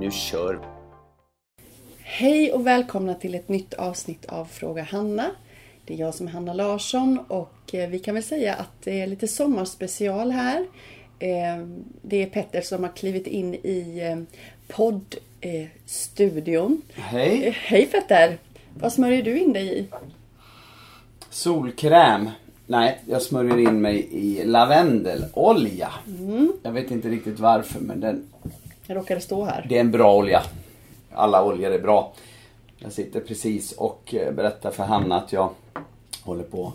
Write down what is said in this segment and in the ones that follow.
Nu kör vi! Hej och välkomna till ett nytt avsnitt av Fråga Hanna. Det är jag som är Hanna Larsson och eh, vi kan väl säga att det är lite sommarspecial här. Eh, Det är Petter som har klivit in i eh, poddstudion. Hej! Hej Petter! Vad smörjer du in dig i? Solkräm. Nej, jag smörjer in mig i lavendelolja. Mm. Jag vet inte riktigt varför men den, Jag råkade stå här. det är en bra olja. Alla oljor är bra. Jag sitter precis och eh, berättar för Hanna att jag håller på och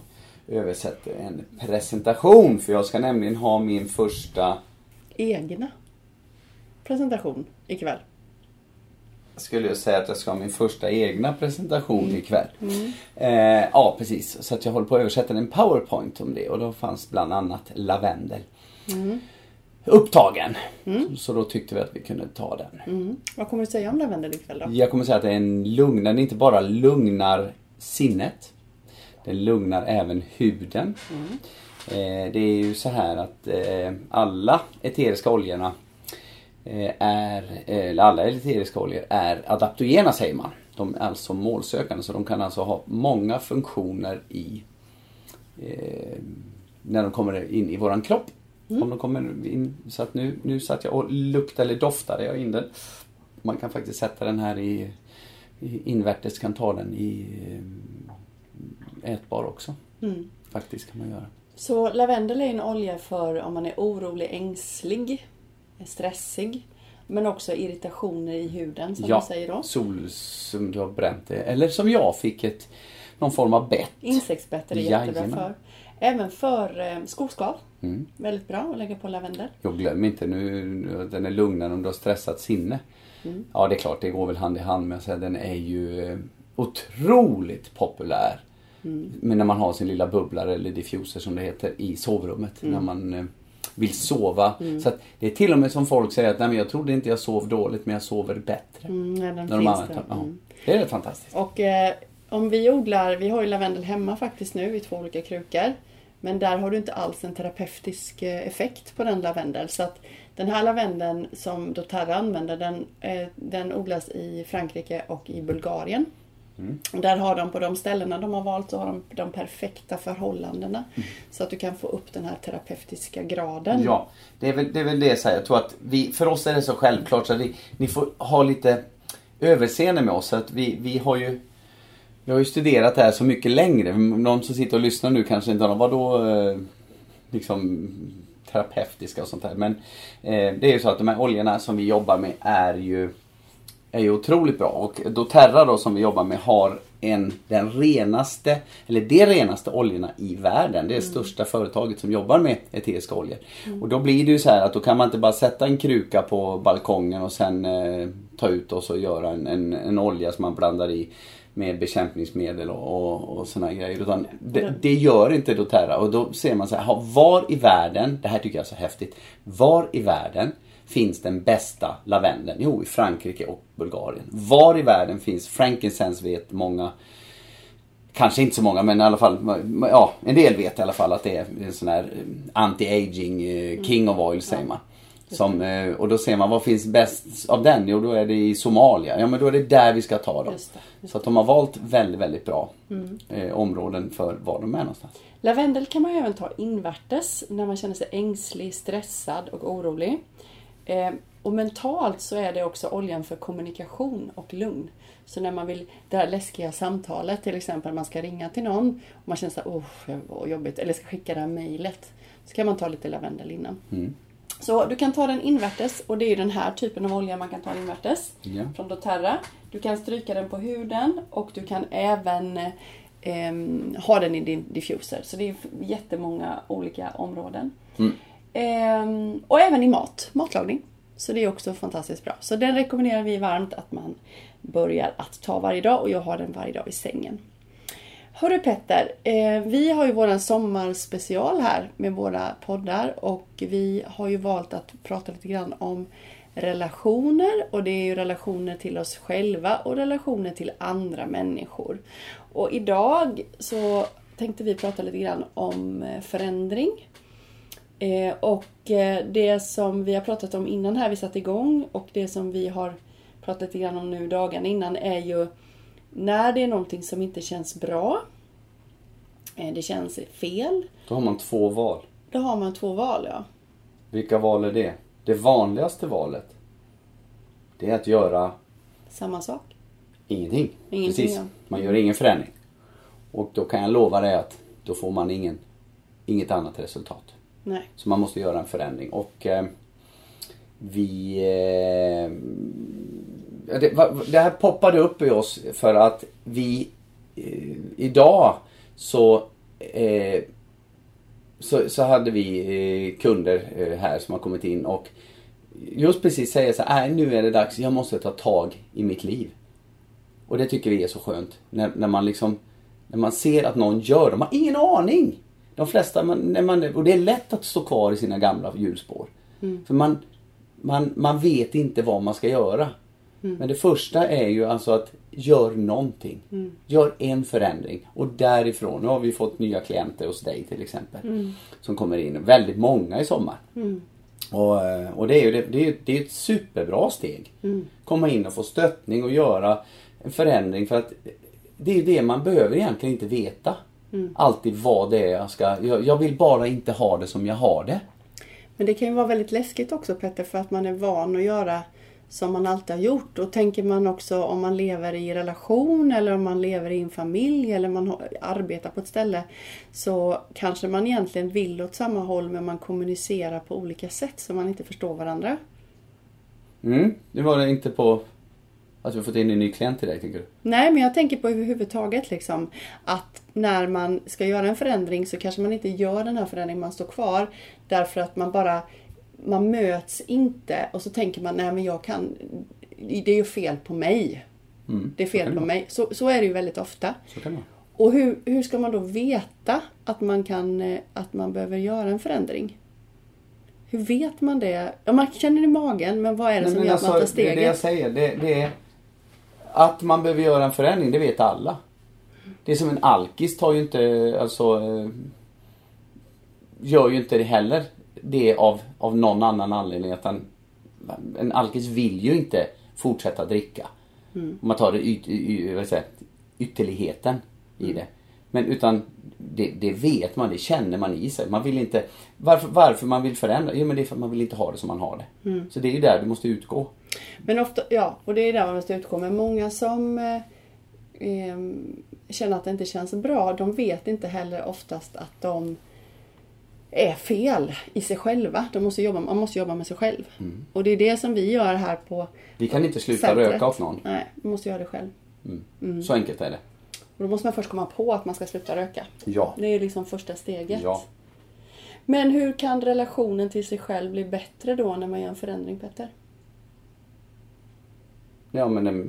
översätter en presentation. För jag ska nämligen ha min första, Egna presentation ikväll. skulle jag säga att jag ska ha min första egna presentation ikväll. Eh, ja precis, så att jag håller på att översätta en powerpoint om det och då fanns bland annat lavendel upptagen. Så då tyckte vi att vi kunde ta den. Mm. Vad kommer du säga om lavendel ikväll då? Jag kommer säga att det är en lugn, den inte bara lugnar sinnet. Den lugnar även huden. Eh, det är ju så här att eh, alla eteriska oljorna eh, är, eller alla eteriska oljor är adaptogena säger man. De är alltså målsökande så de kan alltså ha många funktioner i eh, när de kommer in i våran kropp. Om de kommer in, så att nu, nu satt jag och luktade eller doftade jag in den. Man kan faktiskt sätta den här i, i invärtes, kan ta den i eh, ätbar också. Mm. Faktiskt kan man göra. Så lavendel är en olja för om man är orolig, ängslig, stressig. Men också irritationer i huden som ja, du säger då. sol som du har bränt det. Eller som jag fick ett, någon form av bett. Insektsbett är det jättebra för. Även för eh, skoskav. Mm. Väldigt bra att lägga på lavendel. Jag glöm inte nu, den är lugnare om du har stressat sinne. Mm. Ja det är klart, det går väl hand i hand med att säga den är ju eh, otroligt populär. Mm. Men när man har sin lilla bubblare eller diffuser som det heter i sovrummet. Mm. När man eh, vill sova. Så att det är till och med som folk säger att Nej, men jag trodde inte jag sov dåligt men jag sover bättre. Mm, ja, den När de finns ja. Mm. Det är rätt fantastiskt. Och eh, om vi odlar, vi har ju lavendel hemma faktiskt nu i två olika krukor. Men där har du inte alls en terapeutisk eh, effekt på den lavendel. Så att den här lavendeln som doTERRA använder den, eh, den odlas i Frankrike och i Bulgarien. Mm. Där har de på de ställena de har valt så har de de perfekta förhållandena. Så att du kan få upp den här terapeutiska graden. Ja, det är väl det, är väl det så här. Jag tror att vi, för oss är det så självklart så att vi, ni får ha lite överseende med oss. Så att vi, vi har ju vi har ju studerat det här så mycket längre. Någon som sitter och lyssnar nu kanske inte har vadå eh, liksom terapeutiska och sånt där. Men eh, det är ju så att de här oljorna som vi jobbar med är ju är ju otroligt bra och doTERRA då som vi jobbar med har en, den renaste, eller de renaste oljorna i världen. Det är det största företaget som jobbar med eteriska oljor. Och då blir det ju så här att då kan man inte bara sätta en kruka på balkongen och sen eh, ta ut och så göra en, en, en olja som man blandar i med bekämpningsmedel och, och, och såna grejer. Utan det, det gör inte doTERRA och då ser man så här, var i världen, det här tycker jag är så häftigt, var i världen finns den bästa lavendeln? Jo, i Frankrike och Bulgarien. Var i världen finns frankincense vet många Kanske inte så många men i alla fall, ja en del vet i alla fall att det är en sån här eh, anti-aging eh, king of oil säger man. Som, eh, och då ser man, vad finns bäst av den? Jo då är det i Somalia. Ja men då är det där vi ska ta dem. Just det, Så att de har valt väldigt, väldigt bra eh, områden för var de är någonstans. Lavendel kan man ju även ta invärtes när man känner sig ängslig, stressad och orolig. Eh, och mentalt så är det också oljan för kommunikation och lugn. Så när man vill, det här läskiga samtalet till exempel, man ska ringa till någon och man känner såhär, oh vad jobbigt, eller ska skicka det här mejlet. Så kan man ta lite lavendel innan. Mm. Så du kan ta den invärtes och det är ju den här typen av olja man kan ta invärtes. Ja. Från doTERRA. Du kan stryka den på huden och du kan även ehm, ha den i din diffuser. Så det är jättemånga olika områden. Mm. Ehm, och även i mat, matlagning. Så det är också fantastiskt bra. Så den rekommenderar vi varmt att man börjar att ta varje dag och jag har den varje dag i sängen. Hörru Petter, eh, vi har ju våran sommarspecial här med våra poddar och vi har ju valt att prata lite grann om relationer och det är ju relationer till oss själva och relationer till andra människor. Och idag så tänkte vi prata lite grann om eh, förändring. Eh, och eh, det som vi har pratat om innan här vi satte igång och det som vi har pratat lite grann om nu dagarna innan är ju när det är någonting som inte känns bra. Det känns fel. Då har man två val. Då har man två val, ja. Vilka val är det? Det vanligaste valet, det är att göra Samma sak. ingenting. Ingenting, Precis. ja. Man gör ingen förändring. Och då kan jag lova dig att då får man ingen, inget annat resultat. Nej. Så man måste göra en förändring. Och eh, vi... Eh, det, det här poppade upp i oss för att vi eh, idag så, eh, så, så hade vi eh, kunder eh, här som har kommit in och just precis säger så här, "Nej, nu är det dags, jag måste ta tag i mitt liv. Och det tycker vi är så skönt. När, när man liksom, när man ser att någon gör, de har ingen aning. De flesta, man, när man, och det är lätt att stå kvar i sina gamla hjulspår. För man, man, man vet inte vad man ska göra. Men det första är ju alltså att gör någonting. Gör en förändring. Och därifrån, nu har vi fått nya klienter hos dig till exempel. Som kommer in, väldigt många i sommar. Och, eh, och det är ju det, är, det är ett superbra steg. Komma in och få stöttning och göra en förändring för att det är ju det man behöver egentligen inte veta. Alltid vad det är jag ska, jag, jag vill bara inte ha det som jag har det. Men det kan ju vara väldigt läskigt också Petter för att man är van att göra som man alltid har gjort. Och tänker man också om man lever i relation eller om man lever i en familj eller man arbetar på ett ställe. Så kanske man egentligen vill åt samma håll men man kommunicerar på olika sätt så man inte förstår varandra. Mm, det var det inte på att vi fått in en ny klient till dig tycker du? Nej, men jag tänker på överhuvudtaget liksom att när man ska göra en förändring så kanske man inte gör den här förändringen, man står kvar därför att man bara man möts inte och så tänker man nej men jag kan det är ju fel på mig. Mm, Det är fel på mig. Så, så är det ju väldigt ofta. Och hur, hur ska man då veta att man kan eh, att man behöver göra en förändring? Hur vet man det? Ja, man känner i magen, men vad är det Nej, som gör att man tar alltså, det är steget? det jag säger. Det, det är att man behöver göra en förändring, det vet alla. Det är som en alkis tar ju inte, alltså eh, gör ju inte det heller det av, av någon annan anledning. Utan en alkis vill ju inte fortsätta dricka. Om man tar det yt, y, vad säger, ytterligheten i det. Men utan det, det vet man, det känner man i sig. Man vill inte, varför, varför man vill förändra? Jo men det är för att man vill inte ha det som man har det. Så det är ju där du måste utgå. Men ofta, ja, och det är där man måste utgå. Men många som eh, känner att det inte känns bra, de vet inte heller oftast att de är fel i sig själva. De måste jobba, man måste jobba med sig själv. Och det är det som vi gör här på Vi kan inte sluta centret. röka åt någon. Nej, man måste göra det själv. Så enkelt är det. Och då måste man först komma på att man ska sluta röka. Ja. Det är liksom första steget. Ja. Men hur kan relationen till sig själv bli bättre då när man gör en förändring, Petter? Ja men det,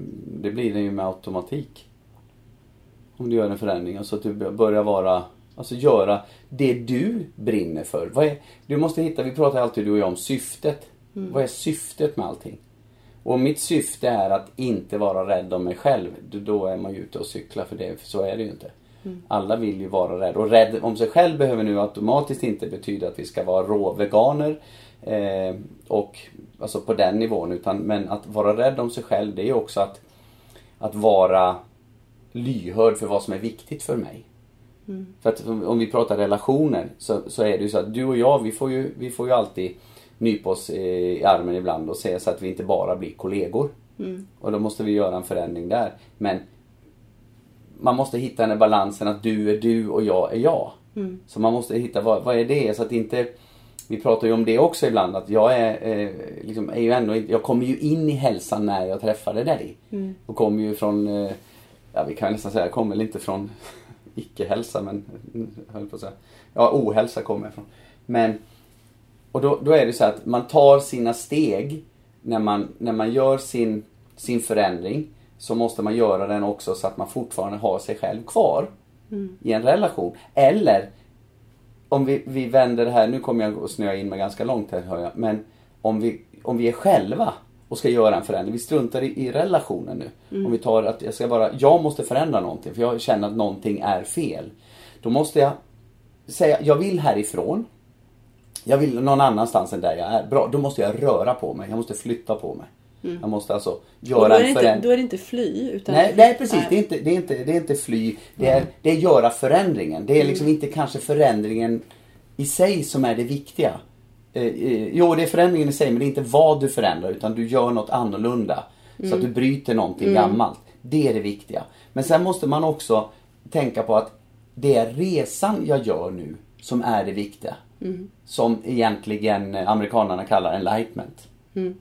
det blir det ju med automatik. Om du gör en förändring, alltså att du börjar vara, alltså göra det du brinner för. Är, du måste hitta, vi pratar alltid du och jag om syftet. Vad är syftet med allting? Och om mitt syfte är att inte vara rädd om mig själv, då- är man ju ute och cyklar för det, för så är det ju inte. Alla vill ju vara rädda. Och rädd om sig själv behöver nu automatiskt inte betyda att vi ska vara råveganer. Eh, och alltså på den nivån. Utan, men att vara rädd om sig själv det är ju också att, att vara lyhörd för vad som är viktigt för mig. För att om vi pratar relationer så, så är det ju så att du och jag vi får ju, vi får ju alltid nypa oss i, armen ibland och säga så att vi inte bara blir kollegor. Och då måste vi göra en förändring där. Men man måste hitta den här balansen att du är du och jag är jag. Så man måste hitta vad, vad är det så att inte vi pratar ju om det också ibland att jag är, eh, liksom, är ju ändå inte, jag kommer ju in i hälsan när jag träffade dig. Och kommer ju från, eh, ja vi kan nästan säga, jag kommer väl inte från icke-hälsa men, mm, höll på att säga. Ja, ohälsa kommer jag ifrån. Men, och då, då är det så att man tar sina steg när man, när man gör sin, sin förändring så måste man göra den också så att man fortfarande har sig själv kvar i en relation. Eller om vi, vi vänder det här, nu kommer jag att snöa in mig ganska långt här hör jag, men om vi, om vi är själva och ska göra en förändring, vi struntar i, i relationen nu. Om vi tar att jag ska bara, jag måste förändra någonting för jag känner att någonting är fel. Då måste jag säga, jag vill härifrån. Jag vill någon annanstans än där jag är. Bra, då måste jag röra på mig. Jag måste flytta på mig. Jag måste alltså göra en förändring. då är det inte fly utan... Nej, nej precis, det är, inte, det, är inte, det är inte fly. Det är, det är göra förändringen. Det är liksom inte kanske förändringen i sig som är det viktiga. Eh, eh, jo, det är förändringen i sig men det är inte vad du förändrar utan du gör något annorlunda. Så att du bryter någonting gammalt. Det är det viktiga. Men sen måste man också tänka på att det är resan jag gör nu som är det viktiga. Som egentligen amerikanerna kallar enlightenment.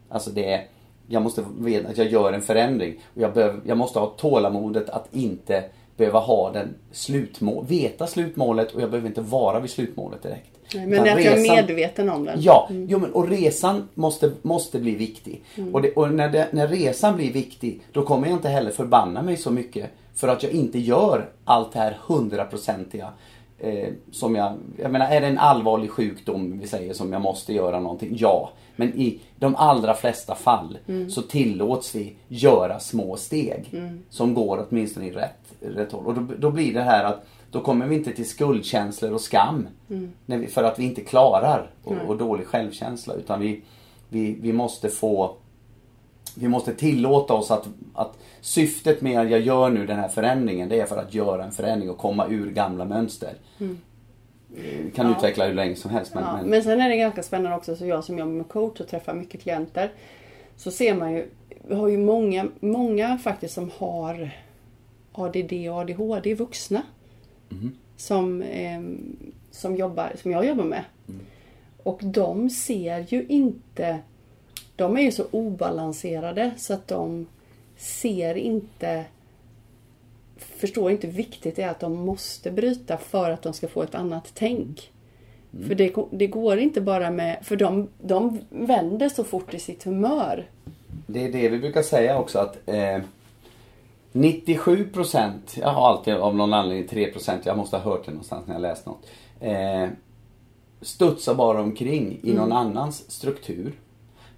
Alltså det är, jag måste veta att jag gör en förändring. Och jag, behöver, jag måste ha tålamodet att inte behöva ha den slutmål, veta slutmålet och jag behöver inte vara vid slutmålet direkt. Nej, men att jag är medveten om den. Ja, jo, men, och resan måste, måste bli viktig. Och, det, och när, det, när resan blir viktig, då kommer jag inte heller förbanna mig så mycket för att jag inte gör allt det här hundraprocentiga. Eh, som jag, jag menar, är det en allvarlig sjukdom, vi säger, som jag måste göra någonting? Ja. Men i de allra flesta fall så tillåts vi göra små steg som går åtminstone i rätt, rätt håll. Och då, då blir det här att då kommer vi inte till skuldkänslor och skam vi, för att vi inte klarar och, och dålig självkänsla utan vi, vi, vi måste få vi måste tillåta oss att, att syftet med att jag gör nu den här förändringen det är för att göra en förändring och komma ur gamla mönster. Eh, Kan Ja. utveckla hur länge som helst men, Ja, men, men sen är det ganska spännande också, så jag som jobbar med coach och träffar mycket klienter. Så ser man ju, vi har ju många, många faktiskt som har ADD och ADHD vuxna. Som, ehm, som, jobbar, som jag jobbar med. Och de ser ju inte, de är ju så obalanserade så att de ser inte förstår inte hur viktigt det är att de måste bryta för att de ska få ett annat tänk. För det, det går inte bara med... För de, de vänder så fort i sitt humör. Det är det vi brukar säga också att eh, 97% jag har alltid av någon anledning 3% jag måste ha hört det någonstans när jag läst något. Eh, studsar bara omkring i någon annans struktur.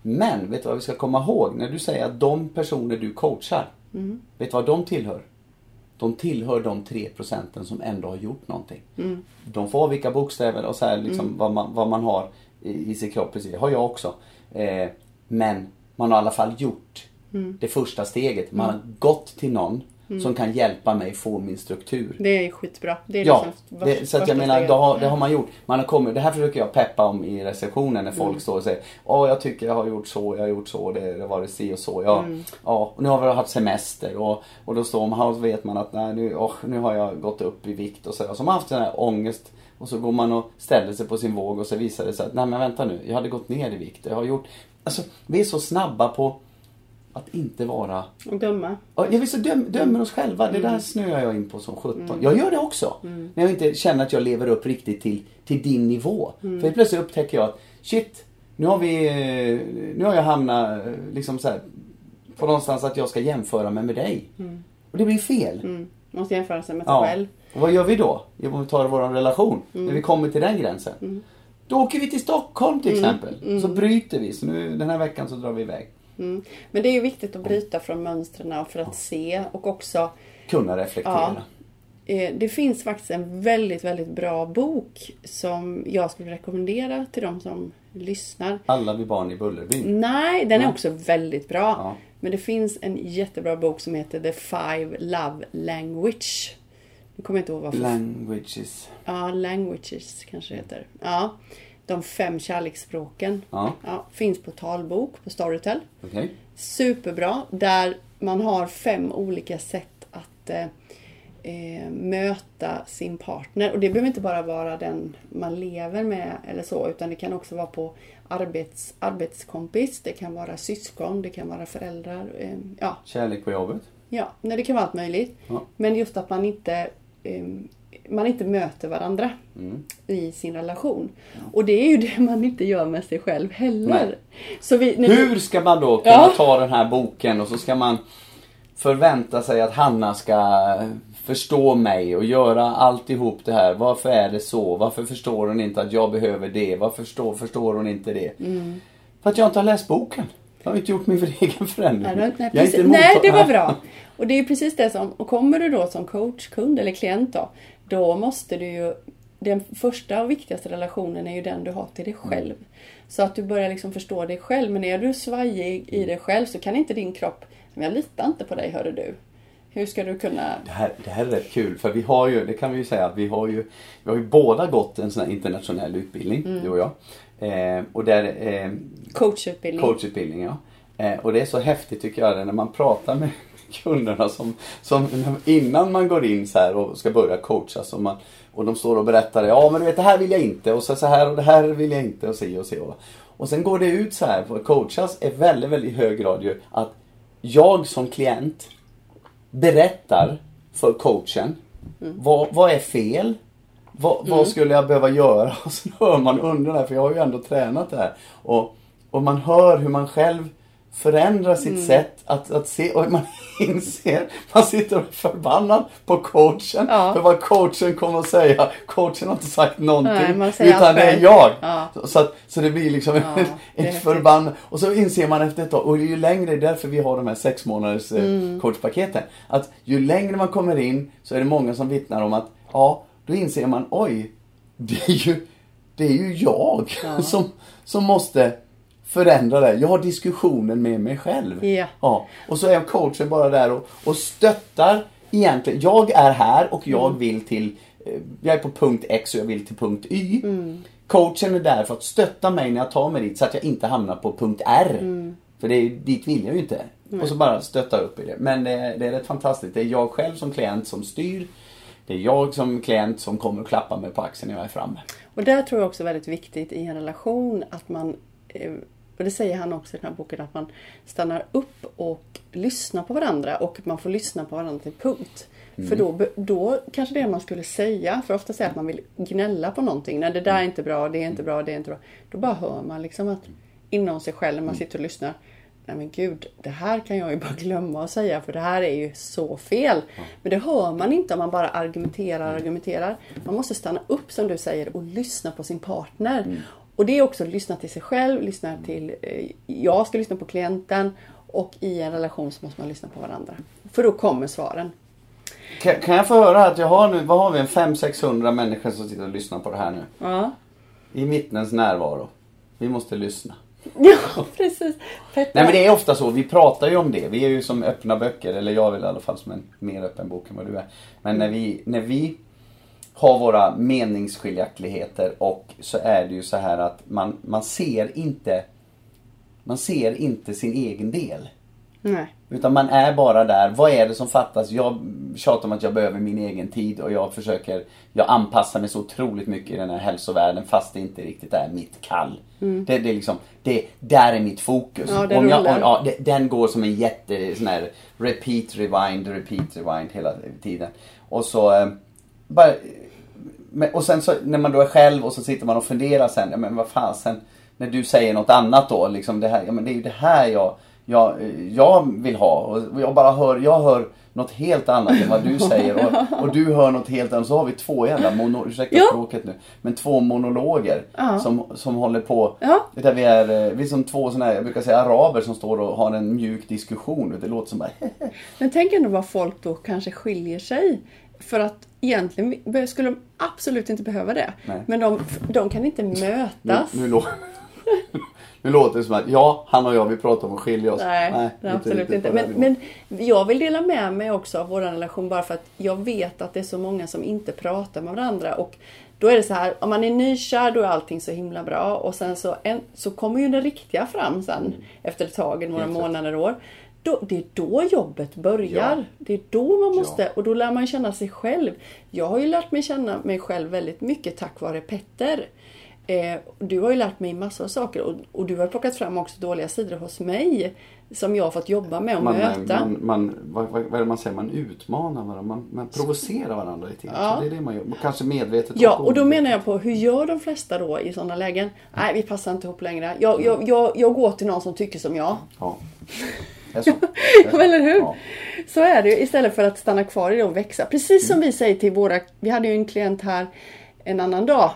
Men vet du vad vi ska komma ihåg? När du säger att de personer du coachar, vet du vad de tillhör? De tillhör de 3 procenten som ändå har gjort någonting. De får vilka bokstäver och så här, liksom, vad, man, vad man har i, i sin kropp. Precis. Det har jag också. Eh, men man har i alla fall gjort det första steget. Man har gått till någon som kan hjälpa mig få min struktur. Det är skitbra. Det är Ja, liksom det, så att jag menar, det har, det har man gjort. Man har kommit, det här försöker jag peppa om i receptionen när folk Mm. står och säger Åh, jag tycker jag har gjort så, jag har gjort så, det, det har varit si och så. Ja, Mm. ja, och nu har vi haft semester och, och då står man här och vet man att nej, nu, åh, nu har jag gått upp i vikt och så. Och så har man haft sån här ångest och så går man och ställer sig på sin våg och så visar det sig att nej men vänta nu, jag hade gått ner i vikt. Jag har gjort, alltså vi är så snabba på att inte vara Och döma. Ja, jag vill så döm, dömer oss själva. Det där snöar jag in på som 17. Jag gör det också. När jag inte känner att jag lever upp riktigt till, till din nivå. För helt plötsligt upptäcker jag att shit, nu har vi, eh, nu har jag hamnat eh, liksom så här, på någonstans att jag ska jämföra mig med dig. Och det blir fel. Mm. Måste jämföra sig med sig Ja. själv. Och vad gör vi då? Om vi tar vår relation. När vi kommer till den gränsen. Då åker vi till Stockholm till exempel. Så bryter vi. Så nu, den här veckan så drar vi iväg. Mm. Men det är ju viktigt att bryta från mönstren för att se och också Kunna reflektera. Eh, Det finns faktiskt en väldigt, väldigt bra bok som jag skulle rekommendera till de som lyssnar. Alla vi barn i Bullerbyn. Nej, den är också väldigt bra. Ja. Men det finns en jättebra bok som heter The Five Love Language. Nu kommer jag inte ihåg varför. Languages. ja, Languages kanske det heter. Ja. De fem kärleksspråken. Ja, Ja, finns på talbok på Storytel. okej. Superbra. Där man har fem olika sätt att eh, eh, möta sin partner. Och det behöver inte bara vara den man lever med eller så. Utan det kan också vara på arbets, arbetskompis. Det kan vara syskon. Det kan vara föräldrar. Eh, ja, Kärlek på jobbet. ja, nej, det kan vara allt möjligt. Ja. Men just att man inte eh, man inte möter varandra i sin relation. Och det är ju det man inte gör med sig själv heller. Vi, Hur vi, ska man då kunna Ja. ta den här boken och så ska man förvänta sig att Hanna ska förstå mig och göra alltihop det här. Varför är det så? Varför förstår hon inte att jag behöver det? Varför förstår, förstår hon inte det? Mm. För att jag inte har läst boken. Jag har inte gjort min egen förändring. Nej, nej, Jag är precis. inte nej, det var bra. Och det är precis det som, och kommer du då som coach, kund eller klient då, då måste du ju, den första och viktigaste relationen är ju den du har till dig själv. Så att du börjar liksom förstå dig själv. Men är du svajig i dig själv så kan inte din kropp, men jag litar inte på dig hörru du. Hur ska du kunna... Det här, det här är rätt kul för vi har ju, det kan vi ju säga att vi har ju, vi har ju båda gått en sån här internationell utbildning, Mm. du och jag. Eh, och där, eh, Coachutbildning. coachutbildning ja. Eh, och det är så häftigt tycker jag när man pratar med kunderna som, som innan man går in så här och ska börja coacha så man, och de står och berättar ja men du vet det här vill jag inte och så, så här och det här vill jag inte och se och se och. Och sen går det ut så här, coachas är väldigt, väldigt hög grad ju att jag som klient berättar för coachen vad, vad är fel? Vad, vad skulle jag behöva göra? Och så hör man under det här, för jag har ju ändå tränat det här. Och, och man hör hur man själv förändrar sitt sätt att, att se och man inser, man sitter och är förbannad på coachen Ja. för vad coachen kommer att säga. Coachen har inte sagt någonting Nej, utan det är jag. Ja. Så, så, att, så det blir liksom Ja, det är ett häftigt. förbann Och så inser man efter ett tag, och ju längre, det är därför vi har de här sex månaders eh, Mm. coachpaketen. Att ju längre man kommer in så är det många som vittnar om att, ja, då inser man, oj, det är ju, det är ju jag Ja. som, som måste förändra det. Jag har diskussionen med mig själv. Ja. Ja, och så är coachen bara där och, och stöttar egentligen. Jag är här och jag Mm. vill till, eh, jag är på punkt X och jag vill till punkt Y. Mm. Coachen är där för att stötta mig när jag tar mig dit så att jag inte hamnar på punkt R. Mm. För det är, dit vill jag ju inte. Och så bara stötta upp i det. Men det, det är rätt fantastiskt. Det är jag själv som klient som styr. Det är jag som klient som kommer och klappar mig på axeln när jag är framme. Och där tror jag också väldigt viktigt i en relation att man, eh, och det säger han också i den här boken, att man stannar upp och lyssnar på varandra och man får lyssna på varandra till punkt. För då, då kanske det man skulle säga, för ofta säger att man vill gnälla på någonting. Nej det där är inte bra, det är inte bra, det är inte bra. Då bara hör man liksom att inom sig själv när man sitter och lyssnar. Nej men gud, det här kan jag ju bara glömma att säga för det här är ju så fel. Men det hör man inte om man bara argumenterar och argumenterar. Man måste stanna upp som du säger och lyssna på sin partner. Och det är också att lyssna till sig själv, lyssna till... Eh, jag ska lyssna på klienten och i en relation så måste man lyssna på varandra. För då kommer svaren. Kan, kan jag få höra att jag har nu, vad har vi, en 500-600 människor som sitter och lyssnar på det här nu? Ja, I vittnens närvaro. Vi måste lyssna. ja precis. Petra. Nej men det är ofta så, vi pratar ju om det. Vi är ju som öppna böcker, eller jag är väl i alla fall som en mer öppen bok än vad du är. Men när vi, när vi har våra meningsskiljaktigheter och så är det ju så här att man, man ser inte man ser inte sin egen del. Nej. Utan man är bara där, vad är det som fattas? Jag tjatar om att jag behöver min egen tid och jag försöker, jag anpassar mig så otroligt mycket i den här hälsovärlden fast det inte riktigt är mitt kall. Det, det är liksom, det, där är mitt fokus. Ja, det om jag, om, ja, det, den går som en jätte, sån här repeat, rewind, repeat, rewind hela tiden. Och så, eh, bara, men, och sen så när man då är själv och så sitter man och funderar sen, ja men vad fasen, när du säger något annat då, liksom det här, ja men det är ju det här jag, jag, jag vill ha. Och jag bara hör, jag hör något helt annat än vad du säger och, och du hör något helt annat. Så har vi två jävla, mono, ursäkta Ja. språket nu, men två monologer Ja. som, som håller på. Ja. Där vi är, eh, vi är som två såna här, jag brukar säga araber som står och har en mjuk diskussion. Det låter som bara Men tänk ändå vad folk då kanske skiljer sig. För att egentligen skulle de absolut inte behöva det. Nej. Men de, de kan inte nu, mötas. nu, lå- nu låter det som att ja, han och jag vi pratar om att skilja oss. Nej, inte absolut inte. den Men, men jag vill dela med mig också av vår relation bara för att jag vet att det är så många som inte pratar med varandra. Och då är det så här, om man är nykär då är allting så himla bra och sen så, en, så kommer ju det riktiga fram sen efter ett tag, några Helt månader, år. Då, det är då jobbet börjar. Ja. Det är då man måste, Ja. och då lär man känna sig själv. Jag har ju lärt mig känna mig själv väldigt mycket tack vare Petter. Eh, du har ju lärt mig massor av saker och, och du har plockat fram också dåliga sidor hos mig. Som jag har fått jobba med och Man, möta. man, man, vad, vad är det man säger? Man utmanar varandra. Man, man provocerar varandra lite grann. Ja. Så det är det man gör. Kanske medvetet Ja, och och då menar jag på hur gör de flesta då i sådana lägen? Nej, vi passar inte ihop längre. Jag, jag, jag, jag går till någon som tycker som jag. Ja. Så. Eller hur? Ja. Så är det ju istället för att stanna kvar i det och växa. Precis som vi säger till våra... Vi hade ju en klient här en annan dag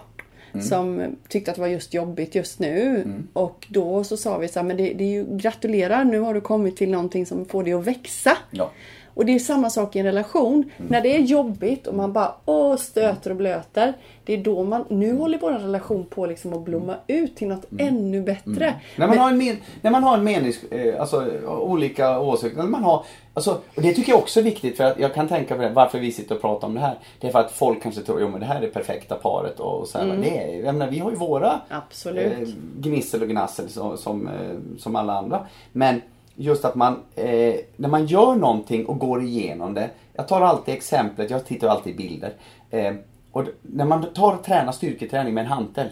som tyckte att det var just jobbigt just nu. Och då så sa vi så här, men det, det är ju gratulerar, nu har du kommit till någonting som får dig att växa. Ja. Och det är samma sak i en relation. När det är jobbigt och man bara åh, stöter och blöter. Det är då man, nu håller vår relation på liksom att blomma ut till något ännu bättre. När man, har en men, när man har en menings... Eh, alltså olika åsikter. När man har, alltså, och det tycker jag också är viktigt för att jag kan tänka på det, varför vi sitter och pratar om det här. Det är för att folk kanske tror, jo men det här är det perfekta paret och, och så här, det är, jag menar, vi har ju våra Absolut. eh, gnissel och gnassel som, som, eh, som alla andra. Men just att man, eh, när man gör någonting och går igenom det. Jag tar alltid exemplet, jag tittar alltid i bilder. Eh, och när man tar och tränar styrketräning med en hantel.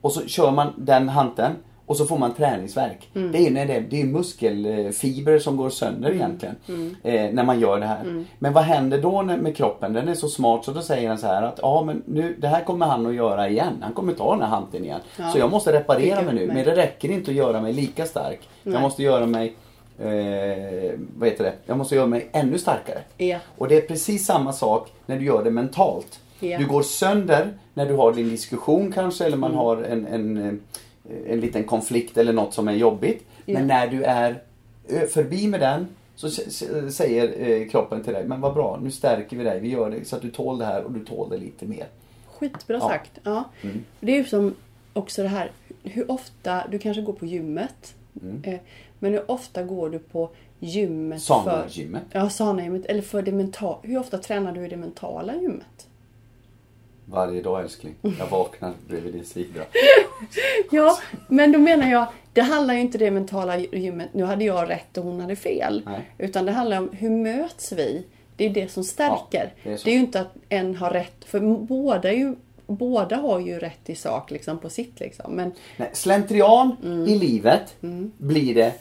Och så kör man den hanteln och så får man träningsverk. Det är när det, det är muskelfibrer som går sönder egentligen. Eh, när man gör det här. Men vad händer då med kroppen? Den är så smart så då säger den så här att ja men nu, det här kommer han att göra igen. Han kommer ta den här hanteln igen. Ja. Så jag måste reparera mig nu. mig. Men det räcker inte att göra mig lika stark. Nej. Jag måste göra mig Eh, vad heter det? Jag måste göra mig ännu starkare. Ja. Och det är precis samma sak när du gör det mentalt. Ja. Du går sönder när du har din diskussion kanske eller man Mm. har en, en, eh, en liten konflikt eller något som är jobbigt. Ja. Men när du är förbi med den så säger eh, kroppen till dig, men vad bra, nu stärker vi dig, vi gör det så att du tål det här och du tål det lite mer. Skitbra Ja. sagt. Ja. Det är ju som också det här, hur ofta, du kanske går på gymmet. Eh, Men hur ofta går du på gymmet för... Sana-gymmet. Ja, Sana-gymmet. Eller för det mentala. Hur ofta tränar du i det mentala gymmet? Varje dag älskling. Jag vaknar bredvid din sida. Ja, men då menar jag, det handlar ju inte det mentala gymmet, nu hade jag rätt och hon hade fel. Nej. Utan det handlar om hur möts vi? Det är det som stärker. Ja, det är det är ju inte att en har rätt, för båda, ju, båda har ju rätt i sak liksom på sitt liksom. Men Nej, slentrian Mm. i livet blir det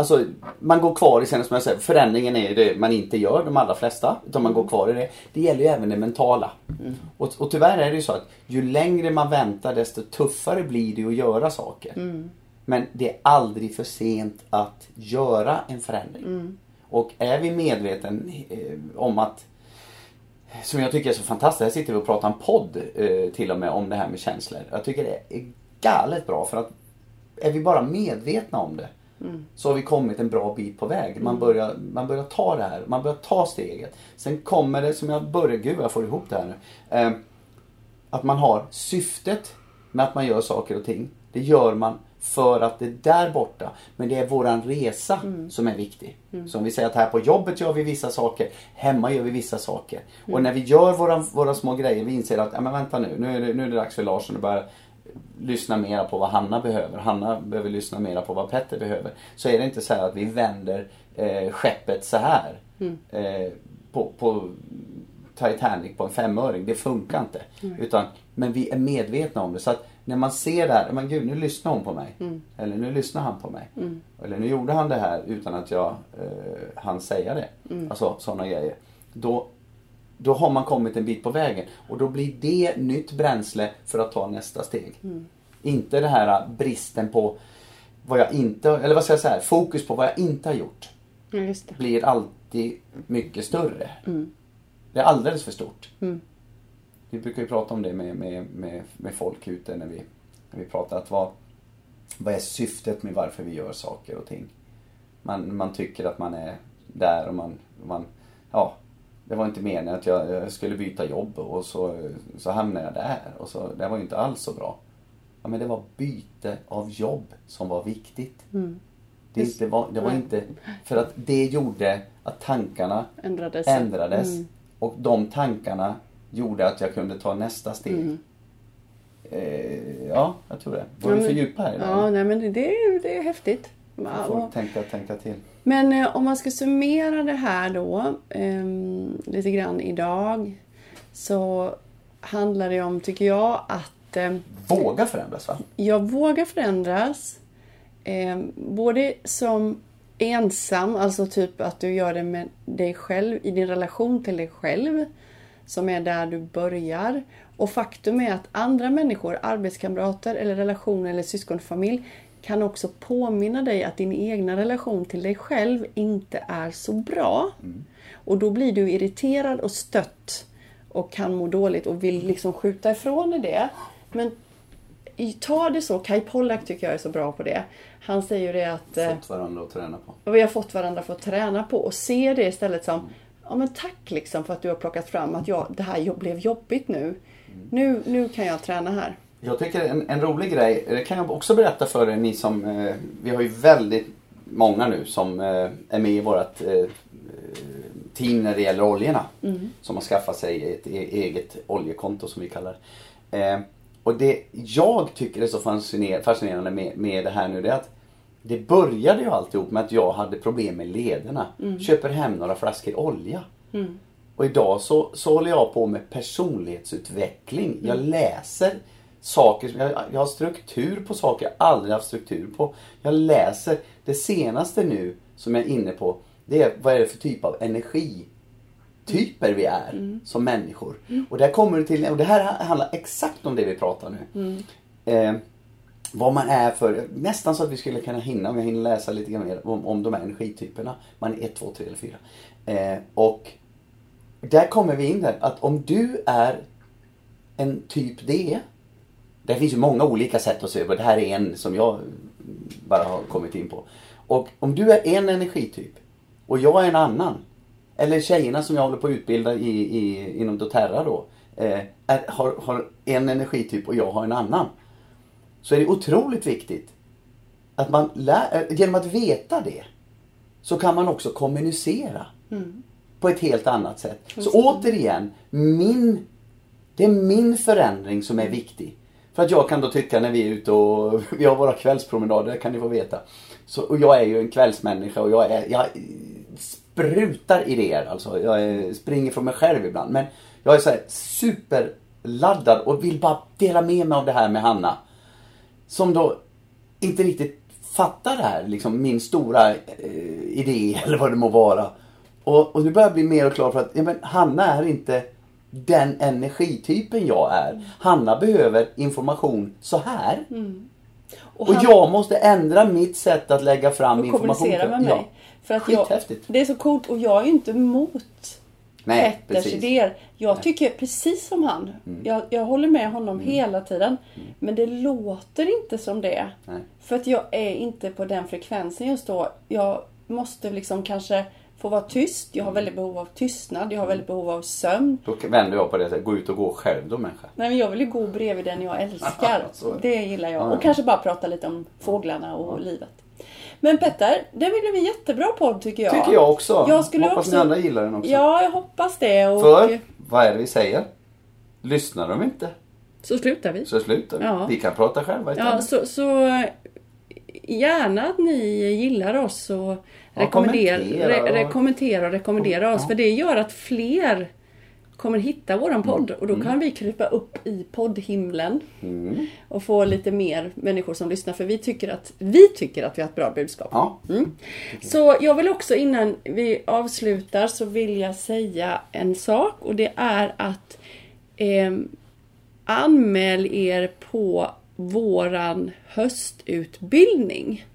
Alltså man går kvar i sen som jag säger, förändringen är ju det man inte gör, de allra flesta. Utan man går kvar i det. Det gäller ju även det mentala. Mm. Och, och tyvärr är det ju så att ju längre man väntar desto tuffare blir det att göra saker. Mm. Men det är aldrig för sent att göra en förändring. Mm. Och är vi medveten eh, om att som jag tycker är så fantastiskt. Här sitter vi och pratar en podd eh, till och med om det här med känslor. Jag tycker det är galet bra för att är vi bara medvetna om det så har vi kommit en bra bit på väg. Man, börjar, man börjar ta det här, man börjar ta steget. Sen kommer det som jag börjar, gud jag får ihop det här nu. Eh, att man har syftet med att man gör saker och ting. Det gör man för att det är där borta. Men det är våran resa som är viktig. Så om vi säger att här på jobbet gör vi vissa saker. Hemma gör vi vissa saker. Och när vi gör våra, våra små grejer, vi inser att, ja men vänta nu, nu är det, nu är det dags för Larsson att börja lyssna mera på vad Hanna behöver. Hanna behöver lyssna mera på vad Petter behöver. Så är det inte så här att vi vänder eh, skeppet så här. Eh, på, på Titanic på en femöring. Det funkar inte. Utan, men vi är medvetna om det. Så att när man ser det här, men gud nu lyssnar hon på mig. Eller nu lyssnar han på mig. Eller nu gjorde han det här utan att jag eh, hann säga det. Alltså sådana grejer. Då, då har man kommit en bit på vägen. Och då blir det nytt bränsle för att ta nästa steg. Inte det här bristen på vad jag inte, eller vad ska jag säga, fokus på vad jag inte har gjort. ja, just det. Blir alltid mycket större. Det är alldeles för stort. Vi brukar ju prata om det med, med, med, med folk ute när vi, när vi pratar. Att vad, vad är syftet med varför vi gör saker och ting? Man, man tycker att man är där och man, man ja, det var inte meningen att jag, jag skulle byta jobb och så, så hamnade jag där. Och så, det var ju inte alls så bra. Ja, men det var byte av jobb som var viktigt. Det, inte var, det var inte, för att det gjorde att tankarna Ändrades. ändrades. Mm. Och de tankarna gjorde att jag kunde ta nästa steg. Eh, ja, jag tror det. Var Ja, vi för djupa här idag? Ja, nej, men det, det, är, häftigt. Ja, får tänka, tänka till. Men eh, om man ska summera det här då ehm, lite grann idag så handlar det om, tycker jag, att att eh, Våga förändras va? jag vågar förändras. Eh, både som ensam, alltså typ att du gör det med dig själv, i din relation till dig själv. Som är där du börjar. Och faktum är att andra människor, arbetskamrater eller relationer eller syskonfamilj kan också påminna dig att din egna relation till dig själv inte är så bra. Och då blir du irriterad och stött och kan må dåligt och vill liksom skjuta ifrån dig det. Men ta det så, Kai Pollak tycker jag är så bra på det. Han säger ju det att eh, Fått varandra att träna på. och vi har fått varandra för att träna på och se det istället som Ja men tack liksom för att du har plockat fram att jag, det här blev jobbigt nu. nu. Nu kan jag träna här. Jag tycker en, en rolig grej, det kan jag också berätta för er ni som, eh, vi har ju väldigt många nu som eh, är med i vårt eh, team när det gäller oljorna. Som har skaffat sig ett e- eget oljekonto som vi kallar det. Eh, och det jag tycker är så fasciner- fascinerande med, med det här nu det är att det började ju alltihop med att jag hade problem med lederna. Köper hem några flaskor olja. Och idag så, så håller jag på med personlighetsutveckling. Jag läser saker, jag, jag har struktur på saker jag aldrig haft struktur på. Jag läser, det senaste nu som jag är inne på, det är vad är det för typ av energityper vi är som människor. Och där kommer det till, och det här handlar exakt om det vi pratar nu. Eh, vad man är för, nästan så att vi skulle kunna hinna, om jag hinner läsa lite grann mer om, om de här energityperna. Man är 1, 2, 3 eller 4. Eh, och där kommer vi in där, att om du är en typ D. Det finns ju många olika sätt att se på det. här är en som jag bara har kommit in på. Och om du är en energityp och jag är en annan. Eller tjejerna som jag håller på att utbilda i, i, inom doTERRA då. Eh, är, har, har en energityp och jag har en annan. Så är det otroligt viktigt att man lär, eh, genom att veta det så kan man också kommunicera på ett helt annat sätt. Så återigen, min, det är min förändring som är viktig. För att jag kan då tycka när vi är ute och vi har våra kvällspromenader, kan ni få veta. Så, och jag är ju en kvällsmänniska och jag, är, jag sprutar idéer. Alltså, jag är, springer från mig själv ibland. Men jag är så här superladdad och vill bara dela med mig av det här med Hanna. Som då inte riktigt fattar det här, liksom min stora eh, idé eller vad det må vara. Och, och nu börjar jag bli mer och klar för att ja, men Hanna är inte den energitypen jag är. Hanna behöver information så här. Och, han- jag måste ändra mitt sätt att lägga fram och information. kommunicera med mig. Ja. För att jag, det är så coolt och jag är ju inte emot Nej, Petters precis. idéer. Jag tycker precis som han. Mm. Jag, jag håller med honom hela tiden. Men det låter inte som det. Nej. För att jag är inte på den frekvensen just då. Jag måste liksom kanske få vara tyst. Jag har väldigt behov av tystnad. Jag har väldigt behov av sömn. Då vänder jag på det gå ut och gå själv då människa. Nej men jag vill ju gå bredvid den jag älskar. Det. det gillar jag. Ja, ja. Och kanske bara prata lite om fåglarna och livet. Men Petter, det blev en jättebra podd tycker jag. Tycker jag också. Jag skulle Hoppas också... ni andra gillar den också. Ja, jag hoppas det. Och För, vad är det vi säger? Lyssnar de inte så slutar vi. så slutar vi. Ja. Vi kan prata själva istället. Ja, så, så gärna att ni gillar oss och rekommendera, re, re, kommentera och rekommendera oss. För det gör att fler kommer hitta våran podd. Mm. Och då kan vi krypa upp i poddhimlen. Och få lite mer människor som lyssnar. För vi tycker att vi, tycker att vi har ett bra budskap. Ja. Så jag vill också innan vi avslutar så vill jag säga en sak och det är att eh, anmäl er på våran höstutbildning.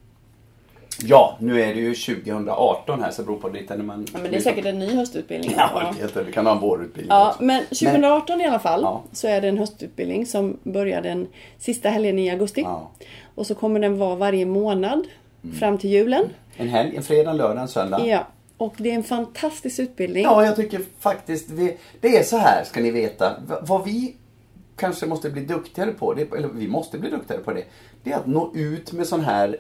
Ja, nu är det ju 2018 här så det beror på lite när man... Ja, men det är säkert en ny höstutbildning. Ja, helt Vi kan ha en vårutbildning Ja, också. men 2018 i alla fall Ja. så är det en höstutbildning som börjar den sista helgen i augusti. Ja. Och så kommer den vara varje månad fram till julen. En helg, en fredag, lördag, en söndag. Ja. Och det är en fantastisk utbildning. Ja, jag tycker faktiskt vi, det är så här ska ni veta. Vad vi kanske måste bli duktigare på, det, eller vi måste bli duktigare på det, det är att nå ut med sån här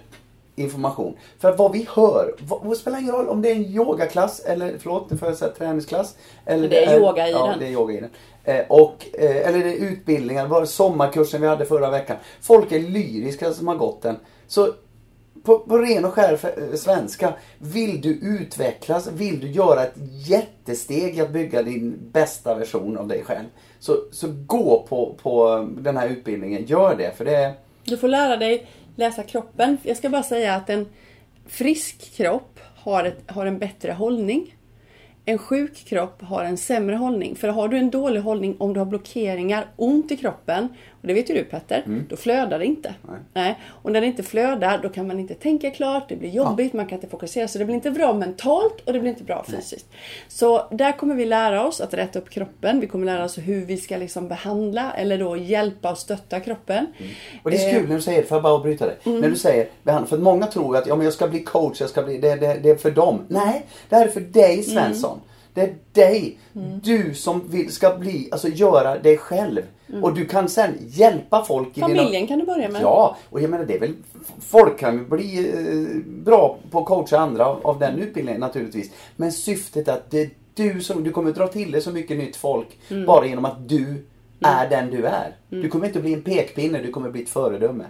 information. För att vad vi hör, vad, det spelar ingen roll om det är en yogaklass eller, förlåt nu får jag säga träningsklass. Eller Det är yoga i ja, den. det är yoga i den. Eh, och, eh, eller det är utbildningar, var det sommarkursen vi hade förra veckan. Folk är lyriska som har gått den. Så på, på ren och skär f- svenska. Vill du utvecklas, vill du göra ett jättesteg i att bygga din bästa version av dig själv. Så, så gå på, på den här utbildningen, gör det. För det är... Du får lära dig läsa kroppen. Jag ska bara säga att en frisk kropp har, ett, har en bättre hållning. En sjuk kropp har en sämre hållning. För har du en dålig hållning, om du har blockeringar, ont i kroppen, och det vet ju du Petter, då flödar det inte. Nej. Nej. Och när det inte flödar, då kan man inte tänka klart, det blir jobbigt, man kan inte fokusera. Så det blir inte bra mentalt och det blir inte bra fysiskt. Så där kommer vi lära oss att rätta upp kroppen. Vi kommer lära oss hur vi ska liksom behandla eller då hjälpa och stötta kroppen. Och det är så kul när du säger, får jag bara avbryta dig? När du säger behandla, för många tror att ja, men jag ska bli coach, jag ska bli, det, det, det är för dem. Nej, det här är för dig Svensson. Det är dig. Du som vill, ska bli, alltså göra dig själv. Och du kan sen hjälpa folk i Familjen dina... kan du börja med. Ja, och jag menar det är väl Folk kan bli eh, bra på att coacha andra av, av den utbildningen naturligtvis. Men syftet är att det är du som, du kommer dra till dig så mycket nytt folk Mm. bara genom att du är den du är. Du kommer inte bli en pekpinne, du kommer bli ett föredöme.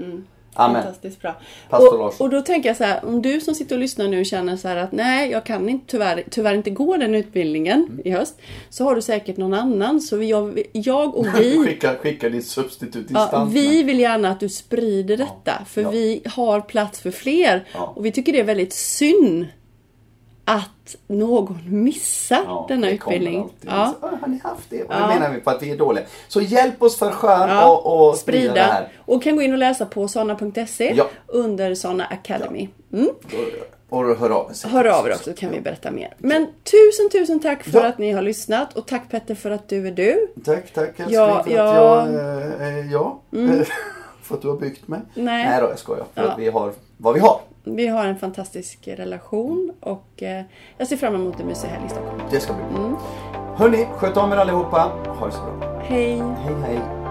Amen. Fantastiskt bra. Och, och då tänker jag så här, om du som sitter och lyssnar nu känner så att nej, jag kan inte, tyvärr, tyvärr inte gå den utbildningen Mm. i höst. Så har du säkert någon annan. Så vi- jag, jag och vi, skicka, skicka din substitut ja, vi vill gärna att du sprider detta. För ja. vi har plats för fler. Ja. Och vi tycker det är väldigt synd att någon missar Ja, denna utbildning. Ja. Så, "Ah, har ni haft det? Och Ja. menar vi på att vi är dåliga. Så hjälp oss för skön Ja, och, och sprida, det här. Och kan gå in och läsa på sana.se Ja. under Sana Academy. Mm. Och, och hör av sig. Hör av er också så kan vi berätta mer. Men tusen tusen tack för att ni har lyssnat och tack Petter för att du är du. Tack, tack älskling Ja, för att jag eh, är jag. för att du har byggt mig. Nej. Nej då, jag skojar. För att vi har vad vi har. Vi har en fantastisk relation och eh, jag ser fram emot en mysig helg i Stockholm. Det ska bli bra. Mm. Hörni, sköt om er allihopa. Ha det så bra. Hej! Hej hej.